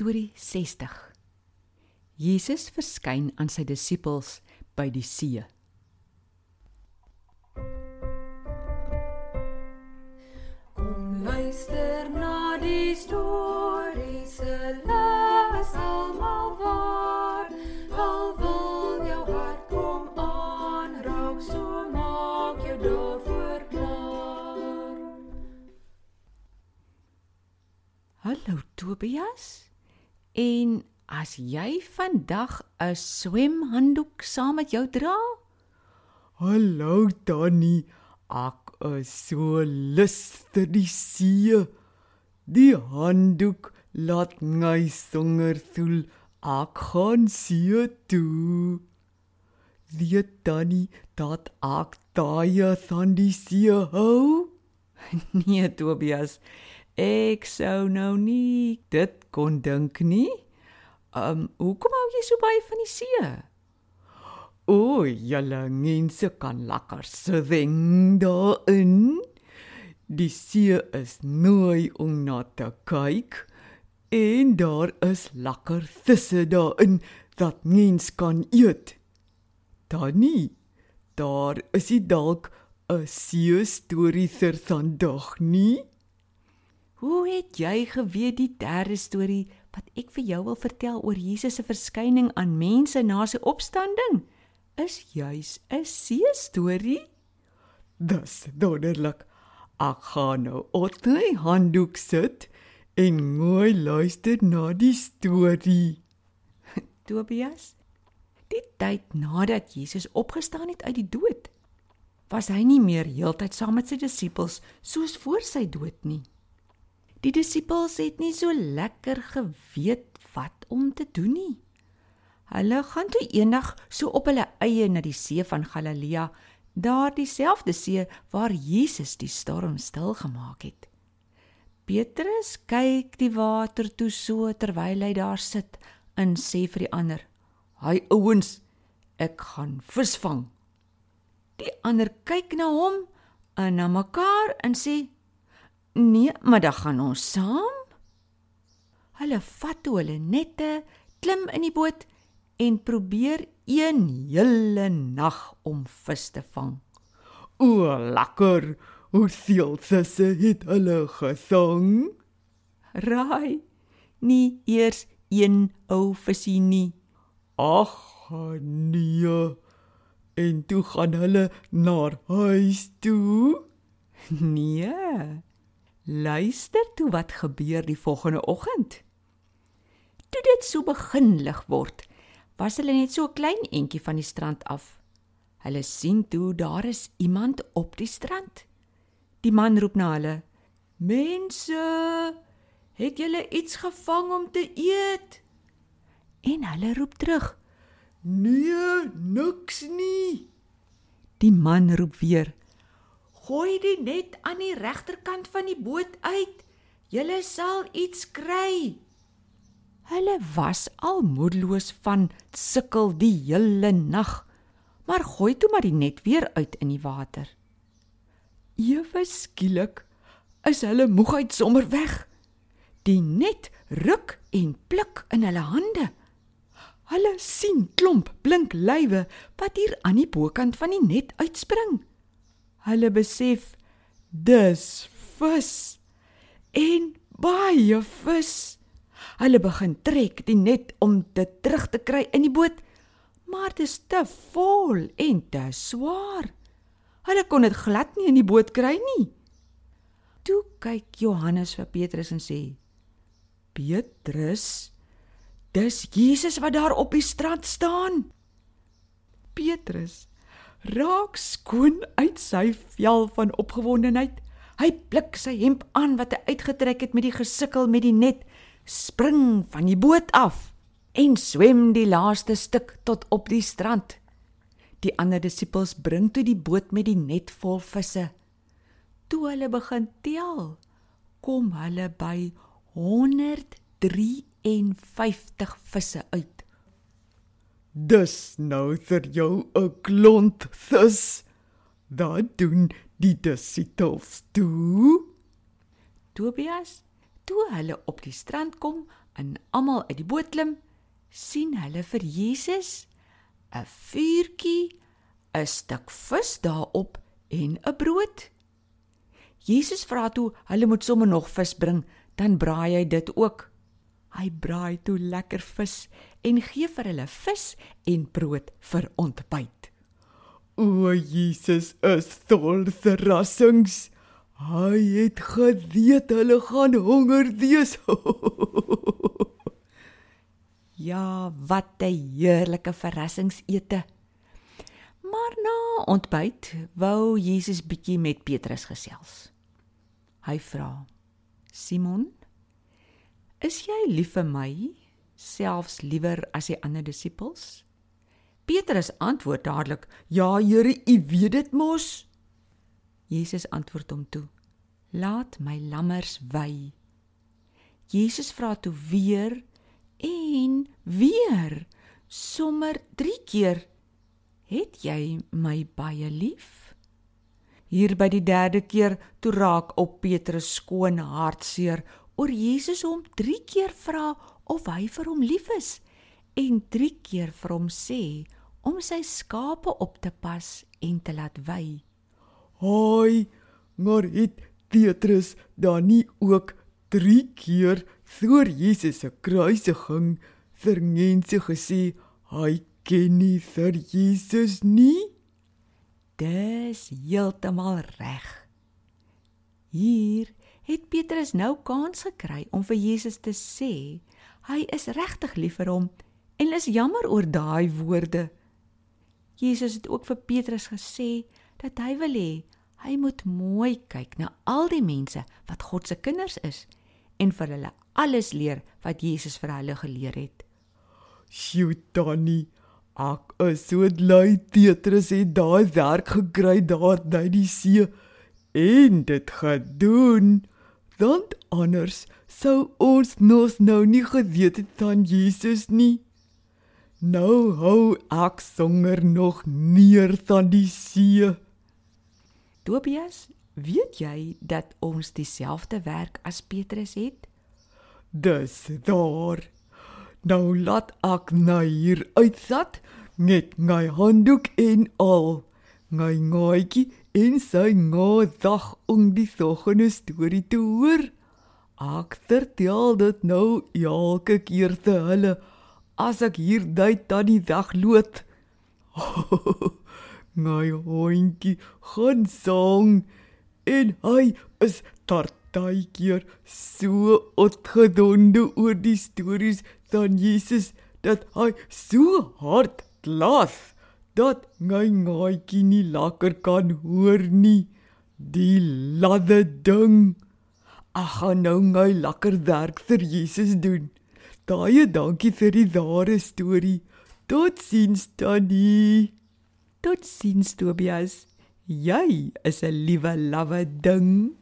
Storie 60. Jesus verskyn aan sy disippels by die see. Kom luister na die storie se les almal waar. Al wil jou hart kom aanraak, so maak jou daarvoor klaar. Hallo Tobias. En as jy vandag 'n swemhanddoek saam met jou dra? Hallo Tannie, ek is so lus vir die see. Die handdoek laat my songer voel. Ek gaan see toe. Weet Tannie dat ek daai van die see hou? Nee Tobias. Ek sou nou nie dit kon dink nie. Um hoekom hou jy so baie van die see? O, julle mense kan lekker swem daarin. Die see is mooi om na te kyk en daar is lekker visse daarin wat mens kan eet. Tannie, daar is dit dalk 'n see storie vir vandag nie? Hoe het jy geweet die derde storie wat ek vir jou wil vertel oor Jesus se verskyning aan mense na sy opstanding is juis 'n see storie? Dis wonderlik. Ek gaan nou op my handdoek sit en mooi luister na die storie. Tobias, die tyd nadat Jesus opgestaan het uit die dood, was hy nie meer heeltyd saam met sy disippels soos voor sy dood nie. Die disippels het nie so lekker geweet wat om te doen nie. Hulle gaan toe eendag so op hulle eie na die see van Galilea, daardie selfde see waar Jesus die storm stil gemaak het. Petrus kyk die water toe so terwyl hy daar sit en sê vir die ander: "Haai ouens, ek gaan visvang." Die ander kyk na hom en na mekaar en sê: "Nee, maar dan gaan ons saam." Hulle vat toe hulle nette, klim in die boot en probeer een hele nag om vis te vang. O, lekker. Hoeveel visse het hulle gevang? Raai, nie eers een ou visie nie. Ag, nee. En toe gaan hulle na huis toe. Nee. Luister toe wat gebeur die volgende oggend. Toe dit so begin lig word, was hulle net so 'n klein entjie van die strand af. Hulle sien toe daar is iemand op die strand. Die man roep na hulle: "Mense, het julle iets gevang om te eet?" En hulle roep terug: Nee, niks nie. Die man roep weer: "Gooi die net aan die regterkant van die boot uit. Julle sal iets kry." Hulle was al moedeloos van sukkel die hele nag, maar gooi toe maar die net weer uit in die water. Ewe skielik is hulle moegheid sommer weg. Die net ruk en pluk in hulle hande. Hulle sien klomp blink lywe wat hier aan die bokant van die net uitspring. Hulle besef dis vis en baie vis. Hulle begin trek die net om dit terug te kry in die boot, maar dit is te vol en te swaar. Hulle kon dit glad nie in die boot kry nie. Toe kyk Johannes vir Petrus en sê: "Petrus, dis Jesus wat daar op die strand staan." Petrus raak skoon uit sy vel van opgewondenheid. Hy blik sy hemp aan wat hy uitgetrek het met die gesukkel met die net, spring van die boot af en swem die laaste stuk tot op die strand. Die ander disippels bring toe die boot met die net vol visse. Toe hulle begin tel, kom hulle by 153 visse uit. Dis nou vir jou 'n klont vis. Wat doen die disippels toe? Tobias, toe hulle op die strand kom, en almal uit die boot klim, sien hulle vir Jesus 'n vuurtjie, 'n stuk vis daarop en 'n brood. Jesus vra toe hulle moet sommer nog vis bring, dan braai hy dit ook. Hy braai toe lekker vis en gee vir hulle vis en brood vir ontbyt. O Jesus is vol verrassings. Hy het geweet hulle gaan honger wees. ja, wat 'n heerlike verrassingsete. Maar na ontbyt wou Jesus bietjie met Petrus gesels. Hy vra: "Simon, is jy lief vir my selfs liewer as die ander disippels?" Petrus antwoord dadelik: "Ja, Here, U weet dit mos." Jesus antwoord hom toe: "Laat my lammers wy." Jesus vra toe weer en weer, sommer 3 keer: "Het jy my baie lief?" Hier by die derde keer toe raak op Petrus skoon hartseer oor Jesus hom 3 keer vra of hy vir hom lief is en 3 keer vir hom sê om sy skape op te pas en te laat wy. Haai, maar het Petrus dan nie ook 3 keer voor Jesus se kruisiging vir mense gesê hy ken nie vir Jesus nie? Dis heeltemal reg. Hier het Petrus nou kans gekry om vir Jesus te sê hy is regtig lief vir hom en is jammer oor daai woorde. Jesus het ook vir Petrus gesê dat hy wil hê hy moet mooi kyk na al die mense wat God se kinders is en vir hulle alles leer wat Jesus vir hulle geleer het. Sjoe, Tannie, ek is so bly Petrus het daai werk gekry daar by die see en dit gedoen. Want anders sou ons nos nou nie geweet het van Jesus nie. Nou hou ek songer nog meer van die see. Tobias, weet jy dat ons dieselfde werk as Petrus het? Dis daar. Nou laat ek na hier uitsat met my handdoek en al. My ngaaitjie en sy ngadag om die volgende storie te hoor. Ek vertel dit nou elke keer te hulle as ek hier dui tannie wegloop. my hondjie gaan song en hy is tartjie so opgedonde oor die stories van Jesus dat hy so hard klas dat my ngaatjie nie lekker kan hoor nie die ladde ding ag gaan nou my lekker werk vir Jesus doen Baie dankie vir die ware storie. Totsiens Tannie. Totsiens Tobias. Jy is 'n liewe lawwe ding.